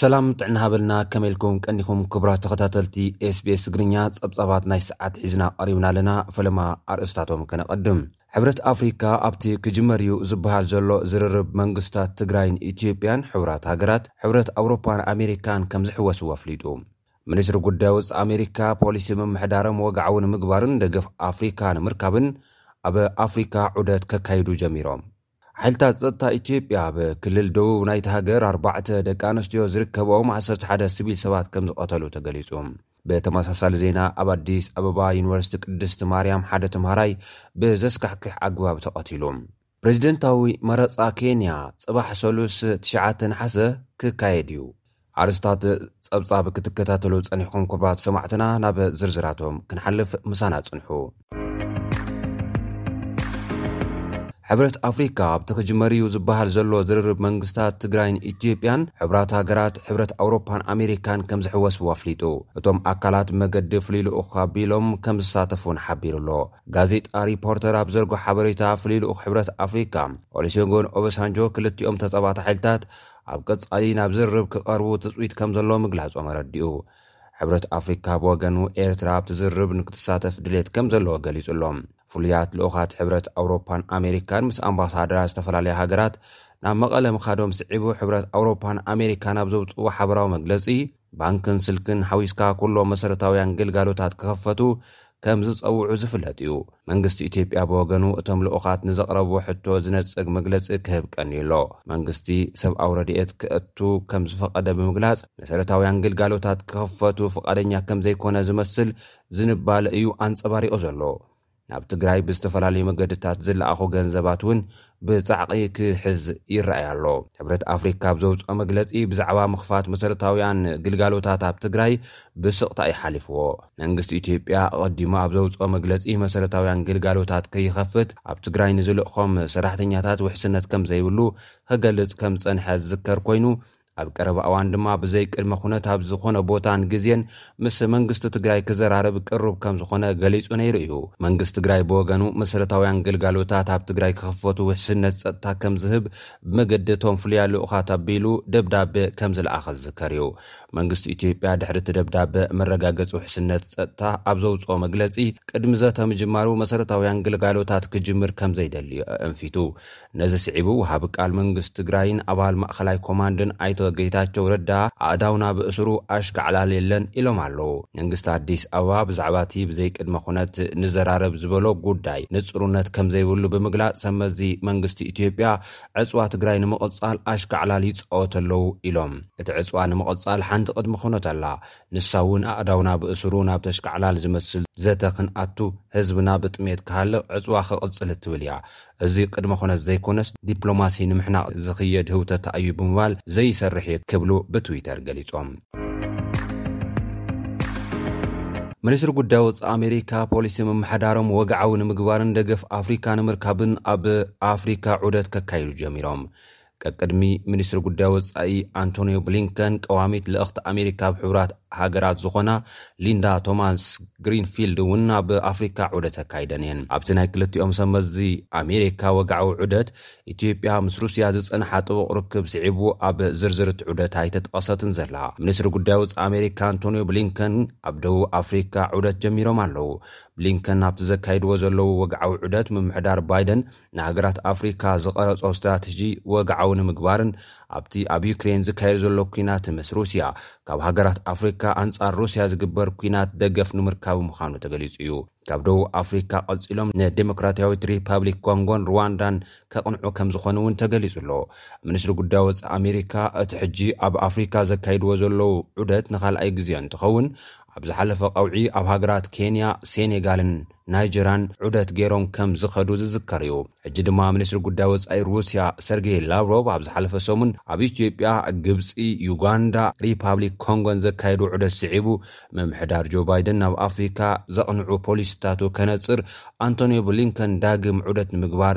ሰላም ጥዕና ሃበልና ከመይ ኢልኩም ቀኒኩም ክብራት ተከታተልቲ ስቤስ ትግርኛ ፀብፃባት ናይ ሰዓት ሒዝና ቀሪብና ኣለና ፈለማ ኣርእስታቶም ከነቀድም ሕብረት ኣፍሪካ ኣብቲ ክጅመር እዩ ዝበሃል ዘሎ ዝርርብ መንግስታት ትግራይን ኢትዮጵያን ሕቡራት ሃገራት፣ ሕብረት ኣውሮፓን ኣሜሪካን ከምዝሕወስዎ ኣፍሊጡ። ሚኒስትሪ ጉዳይ ወፃኢ ኣሜሪካ ፖሊሲ ምምሕዳሮም ወግዓዊ ንምግባርን ደገፍ ኣፍሪካ ንምርካብን ኣብ ኣፍሪካ ዑደት ከካይዱ ጀሚሮም። ሓይልታት ጸጥታ ኢትዮጵያ ኣብ ክልል ደቡብ ናይቲ ሃገር ኣርባዕተ ደቂ ኣንስትዮ ዝርከበኦም ዓሰርተ ሓደ ስቪል ሰባት ከም ዝቐተሉ ተገሊጹ። ብተመሳሳሊ ዜና ኣብ ኣዲስ ኣበባ ዩኒቨርሲቲ ቅድስቲ ማርያም ሓደ ተምሃራይ ብዘስካሕክሕ ኣግባብ ተቐቲሉ። ፕሬዚደንታዊ መረፃ ኬንያ ፅባሕ ሰሉስ ትሽዓተ ነሓሰ ክካየድ እዩ። ኣርስታት ጸብጻብ ክትከታተሉ ጸኒሕኩም ክብራት ሰማዕትና ናብ ዝርዝራቶም ክንሓልፍ ምሳና ጽንሑ። ሕብረት ኣፍሪካ ኣብቲ ክጅመር እዩ ዝበሃል ዘሎ ዝርርብ መንግስታት ትግራይን ኢትዮጵያን ሕብራት ሃገራት ሕብረት ኣውሮፓን ኣሜሪካን ከም ዝሕወስዎ ኣፍሊጡ እቶም ኣካላት መገዲ ፍሉይ ልኡኽ ኣቢሎም ከም ዝሳተፉን ሓቢሩ ኣሎ ጋዜጣ ሪፖርተር ኣብ ዘርጎ ሓበሬታ ፍሉይ ልኡኽ ሕብረት ኣፍሪካ ኦሊሴጎን ኦበሳንጆ ክልቲኦም ተፃባእቲ ሓይልታት ኣብ ቀፃሊ ናብ ዝርርብ ክቐርቡ ትፅቢት ከምዘሎ ምግላፆም ኣረዲኡ። ሕብረት ኣፍሪካ ብወገኑ ኤርትራ ኣብቲ ዝርርብ ንክትሳተፍ ድሌት ከምዘለዎ ገሊፁ ኣሎ። ፍሉያት ልኡኻት ሕብረት ኣውሮፓን ኣሜሪካን ምስ ኣምባሳደራት ዝተፈላለያ ሃገራት ናብ መቐለ ምኻዶም ስዒቡ ሕብረት ኣውሮፓን ኣሜሪካን ኣብ ዘውፅእዎ ሓበራዊ መግለፂ፣ ባንክን ስልክን ሓዊስካ ኩሎ መሰረታውያን ግልጋሎታት ክኸፈቱ ከም ዝጸውዑ ዝፍለጥ እዩ። መንግስቲ ኢትዮጵያ ብወገኑ እቶም ልኡኻት ንዘቕረብዎ ሕቶ ዝነጽግ መግለጺ ክህብ ቀንዩ ኣሎ። መንግስቲ ሰብኣዊ ረድኤት ክእቱ ከም ዝፈቐደ ብምግላጽ መሰረታውያን ግልጋሎታት ክኽፈቱ ፍቓደኛ ከም ዘይኮነ ዝመስል ዝንባለ እዩ ኣንጸባሪቑ ዘሎ። ናብ ትግራይ ብዝተፈላለዩ መገድታት ዝለኣኾ ገንዘባት እውን ብጻዕቒ ክሕዝ ይረኣይ ኣሎ። ሕብረት ኣፍሪካ ኣብ ዘውፅኦ መግለፂ ብዛዕባ ምኽፋት መሰረታውያን ግልጋሎታት ኣብ ትግራይ ብስቕታ እዩ ሓሊፍዎ። መንግስቲ ኢትዮጵያ ኣቐዲሙ ኣብ ዘውፅኦ መግለፂ መሰረታውያን ግልጋሎታት ከይኸፍት ኣብ ትግራይ ንዝልእኾም ሰራሕተኛታት ውሕስነት ከምዘይብሉ ክገልፅ ከምዝፀንሐ ዝዝከር ኮይኑ ኣብ ቀረባ እዋን ድማ ብዘይ ቅድመ ኩነት ኣብ ዝኾነ ቦታን ግዜን ምስ መንግስቲ ትግራይ ክዘራረብ ቅሩብ ከም ዝኾነ ገሊጹ ነይሩ እዩ። መንግስቲ ትግራይ ብወገኑ መሰረታውያን ግልጋሎታት ኣብ ትግራይ ክኽፈቱ ውሕስነት ጸጥታ ከም ዝህብ ብመገዲ እቶም ፍሉያ ልኡኻት ኣቢሉ ደብዳበ ከም ዝለኣኸ ዝዝከር እዩ። መንግስቲ ኢትዮጵያ ድሕሪ እቲ ደብዳበ መረጋገጺ ውሕስነት ጸጥታ ኣብ ዘውጽኦ መግለጺ ቅድሚ ዘተ ምጅማሩ መሰረታውያን ግልጋሎታት ክጅምር ከም ዘይደሊ ኣእንፊቱ ነዚ ስዒቡ ወሃቢ ቃል መንግስቲ ትግራይን ኣባል ማእኸላይ ኮማንድን ኣይተ ጌታቸው ረዳ ኣእዳውና ብእስሩ ኣሽካዕላል የለን ኢሎም ኣለው። መንግስቲ ኣዲስ ኣበባ ብዛዕባ እቲ ብዘይ ቅድመ ኩነት ንዘራረብ ዝበሎ ጉዳይ ንፁርነት ከምዘይብሉ ብምግላፅ ሰብ መዚ መንግስቲ ኢትዮጵያ ዕፅዋ ትግራይ ንምቕፃል ኣሽካዕላል ይፃወቱ ኣለው ኢሎም። እቲ ዕፅዋ ንምቕፃል ሓንቲ ቅድመ ኩነት ኣላ። ንሳ እውን ኣእዳውና ብእስሩ ናብ ተሽካዕላል ዝመስል ዘተ ክንኣቱ፣ ህዝብና ብጥሜት ክሃልቕ ዕፅዋ ክቕፅል እትብል እያ። እዚ ቅድመ ኩነት ዘይኮነስ ዲፕሎማሲ ንምሕናቕ ዝኽየድ ህውተታ እዩ ብምባል ዘይሰርሕ እዩ ክብሉ ብትዊተር ገሊፆም። ሚኒስትሪ ጉዳይ ወፃኢ ኣሜሪካ ፖሊሲ ምምሕዳሮም ወግዓዊ ንምግባርን ደገፍ ኣፍሪካ ንምርካብን ኣብ ኣፍሪካ ዑደት ከካይዱ ጀሚሮም። ቀቅድሚ ሚኒስትሪ ጉዳይ ወፃኢ ኣንቶኒዮ ብሊንከን ቀዋሚት ልእኽቲ ኣሜሪካ ኣብ ሕቡራት ሃገራት ዝኾና ሊንዳ ቶማስ ግሪንፊልድ እውን ናብ ኣፍሪካ ዑደት ኣካይደን እየን ኣብቲ ናይ ክልቲኦም ሰብ መዚ ኣሜሪካ ወግዓዊ ዑደት ኢትዮጵያ ምስ ሩስያ ዝፀንሓ ጥቡቕ ርክብ ስዒቡ ኣብ ዝርዝር እቲ ዑደት ኣይተጠቐሰትን ዘላ ሚኒስትሪ ጉዳይ ወፃኢ ኣሜሪካ ኣንቶኒዮ ብሊንከን ኣብ ደቡብ ኣፍሪካ ዑደት ጀሚሮም ኣለዉ ብሊንከን ናብቲ ዘካይድዎ ዘለዉ ወግዓዊ ዑደት ምምሕዳር ባይደን ንሃገራት ኣፍሪካ ዝቐረፆ ስትራቴጂ ወግዓዊ ንምግባርን ኣብቲ ኣብ ዩክሬን ዝካየድ ዘሎ ኲናት ምስ ሩሲያ ካብ ሃገራት ኣፍሪካ ኣንፃር ሩሲያ ዝግበር ኲናት ደገፍ ንምርካብ ምዃኑ ተገሊፁ እዩ። ካብ ደቡብ ኣፍሪካ ቀፂሎም ንዴሞክራትያዊት ሪፓብሊክ ኮንጎን ሩዋንዳን ከቕንዑ ከምዝኾኑ እውን ተገሊፁ ኣሎ። ሚኒስትሪ ጉዳይ ወፃኢ ኣሜሪካ እቲ ሕጂ ኣብ ኣፍሪካ ዘካይድዎ ዘለዉ ዑደት ንካልኣይ ግዜኡ እንትኸውን ኣብ ዝሓለፈ ቀውዒ ኣብ ሃገራት ኬንያ፣ ሴኔጋልን፣ ናይጀርያን ዑደት ገይሮም ከም ዝኸዱ ዝዝከር'ዩ። ሕጂ ድማ ሚኒስትሪ ጉዳይ ወጻኢ ሩስያ ሰርጌይ ላቭሮቭ ኣብ ዝሓለፈ ሰሙን ኣብ ኢትዮጵያ፣ ግብጺ፣ ዩጋንዳ፣ ሪፓብሊክ ኮንጎን ዘካየዶ ዑደት ስዒቡ ምምሕዳር ጆ ባይደን ናብ ኣፍሪካ ዘቕንዑ ፖሊሲታቱ ከነጽር ኣንቶንዮ ብሊንከን ዳግም ዑደት ንምግባር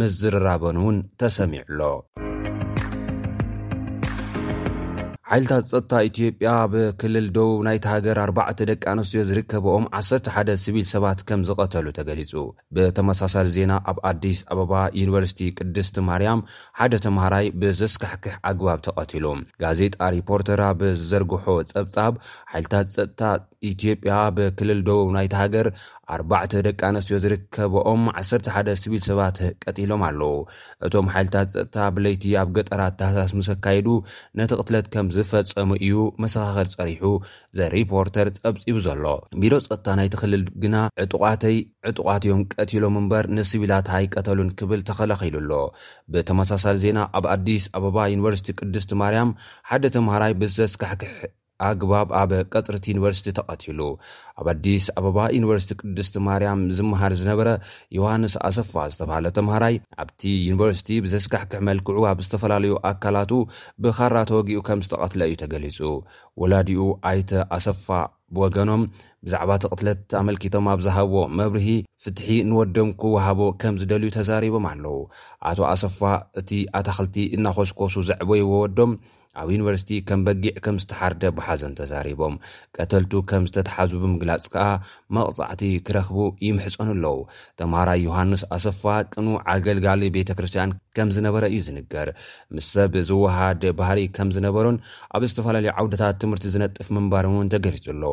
ምዝርራበን'ውን ተሰሚዑ'ሎ። ሓይልታት ጸጥታ ኢትዮጵያ ኣብ ክልል ደቡብ ናይታ ሃገር ኣርባዕተ ደቂ ኣንስትዮ ዝርከበኦም ዓሰርተ ሓደ ሲቪል ሰባት ከም ዝቐተሉ ተገሊጹ። ብተመሳሳሊ ዜና ኣብ ኣዲስ ኣበባ ዩኒቨርሲቲ ቅድስቲ ማርያም ሓደ ተምሃራይ ብዘስካሕክሕ ኣግባብ ተቐቲሉ። ጋዜጣ ሪፖርተር ኣብ ዝዘርግሖ ጸብጻብ ሓይልታት ጸጥታ ኢትዮጵያ ብክልል ደቡብ ናይታ ሃገር ኣርባዕተ ደቂ ኣንስትዮ ዝርከበኦም ዓሰርተ ሓደ ስቪል ሰባት ቀቲሎም ኣለዉ። እቶም ሓይልታት ጸጥታ ብለይቲ ኣብ ገጠራት ታህሳስ ምስ ኣካየዱ ነቲ ቅትለት ከም ዝፈጸሙ እዩ መሰኻኽር ጸሪሑ ዘሪፖርተር ጸብጺቡ ዘሎ። ቢሮ ጸጥታ ናይቲ ክልል ግና ዕጡቓተይ ዕጡቓት እዮም ቀቲሎም እምበር ንስቪላት ኣይቀተሉን ክብል ተኸላኺሉ ኣሎ። ብተመሳሳሊ ዜና ኣብ ኣዲስ ኣበባ ዩኒቨርሲቲ ቅድስቲ ማርያም ሓደ ተምሃራይ ብዘስካሕክሕ ኣግባብ ኣብ ቀጽሪ እቲ ዩኒቨርሲቲ ተቐቲሉ። ኣብ ኣዲስ ኣበባ ዩኒቨርሲቲ ቅድስቲ ማርያም ዝመሃር ዝነበረ ዮሃንስ ኣሰፋ ዝተብሃለ ተምሃራይ ኣብቲ ዩኒቨርሲቲ ብዘስካሕክሕ መልክዑ ኣብ ዝተፈላለዩ ኣካላቱ ብኻራ ተወጊኡ ከም ዝተቐትለ እዩ ተገሊጹ። ወላዲኡ ኣይተ ኣሰፋ ብወገኖም ብዛዕባ እቲ ቅትለት ኣመልኪቶም ኣብ ዝሃብዎ መብርሂ ፍትሒ ንወዶም ክወሃቦ ከም ዝደልዩ ተዛሪቦም ኣለዉ። ኣቶ ኣሰፋ እቲ ኣታኽልቲ እናኾስኮሱ ዘዕበይዎ ወዶም ኣብ ዩኒቨርሲቲ ከም በጊዕ ከም ዝተሓርደ ብሓዘን ተዛሪቦም። ቀተልቱ ከም ዝተትሓዙ ብምግላጽ ከኣ መቕጻዕቲ ክረኽቡ ይምሕጸኑ ኣለዉ። ተምሃራይ ዮሃንስ ኣሰፋ ቅኑ ኣገልጋሊ ቤተ ክርስትያን ከም ዝነበረ እዩ ዝንገር። ምስ ሰብ ዝወሃድ ባህሪ ከም ዝነበሮን ኣብ ዝተፈላለዩ ዓውድታት ትምህርቲ ዝነጥፍ ምንባርን እውን ተገሊጹ ኣሎ።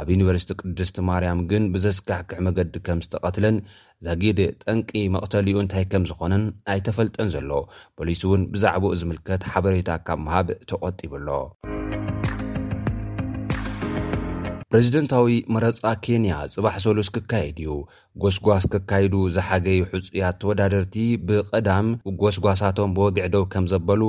ኣብ ዩኒቨርሲቲ ቅድስቲ ማርያም ግን ብዘስካሕክሕ መገዲ ከም ዝተቐትለን ዛጊድ ጠንቂ መቕተሊኡ እንታይ ከም ዝኾነን ኣይተፈልጠን ዘሎ። ፖሊስ እውን ብዛዕባኡ ዝምልከት ሓበሬታ ካብ ምሃብ ተቖጢቡ ኣሎ። ፕረዚደንታዊ መረጻ ኬንያ ጽባሕ ሰሉስ ክካየድ እዩ። ጎስጓስ ከካይዱ ዝሓገዩ ሕጹያት ተወዳደርቲ ብቐዳም ጎስጓሳቶም ብወግዒ ደው ከም ዘበሉ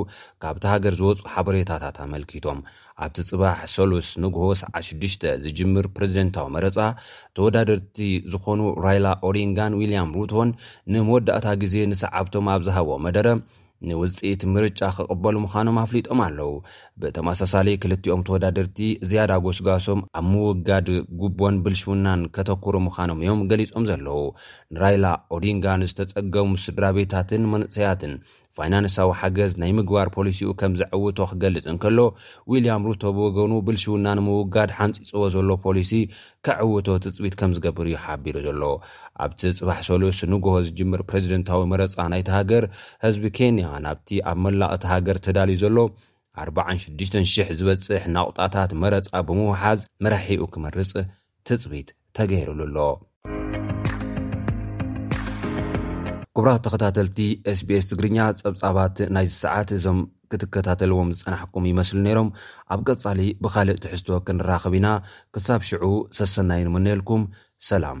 ካብታ ሃገር ዝወጹ ሓበሬታታት ኣመልኪቶም። ኣብቲ ፅባሕ ሰሉስ ንጉሆ ሰዓት ሽዱሽተ ዝጅምር ፕረዚደንታዊ መረፃ ተወዳደርቲ ዝኾኑ ራይላ ኦዲንጋን ዊልያም ሩቶን ንመወዳእታ ግዜ ንሰዓብቶም ኣብ ዝሃብዎ መደረ ንውፅኢት ምርጫ ክቕበሉ ምዃኖም ኣፍሊጦም ኣለዉ። ብተመሳሳሊ ክልቲኦም ተወዳደርቲ ዝያዳ ጎስጋሶም ኣብ ምውጋድ ጉቦን ብልሽውናን ከተኩሩ ምዃኖም እዮም ገሊፆም ዘለዉ። ንራይላ ኦዲንጋ ንዝተፀገሙ ስድራቤታትን መንእሰያትን ፋይናንሳዊ ሓገዝ ናይ ምግባር ፖሊሲኡ ከም ዘዐውቶ ክገልጽ እንከሎ፣ ዊልያም ሩቶ ብወገኑ ብልሽውና ንምውጋድ ሓንጺጽዎ ዘሎ ፖሊሲ ከዐውቶ ትጽቢት ከም ዝገብር እዩ ሓቢሩ ዘሎ። ኣብቲ ጽባሕ ሰሉስ ንጉሆ ዝጅምር ፕረዚደንታዊ መረጻ ናይታ ሃገር፣ ህዝቢ ኬንያ ናብቲ ኣብ መላእ እታ ሃገር ተዳልዩ ዘሎ ኣርብዓን ሽዱሽተን ሽሕ ዝበጽሕ ናቑጣታት መረጻ ብምውሓዝ መራሒኡ ክመርጽ ትፅቢት ተገይርሉ ኣሎ። ክቡራት ተኸታተልቲ SBS ትግርኛ ጸብጻባት ናይዚ ሰዓት እዞም ክትከታተልዎም ዝጸናሕኩም ይመስሉ ነይሮም። ኣብ ቀጻሊ ብኻልእ ትሕዝቶ ክንራኸብ ኢና። ክሳብ ሽዑ ሰሰናዩ ንምነየልኩም። ሰላም።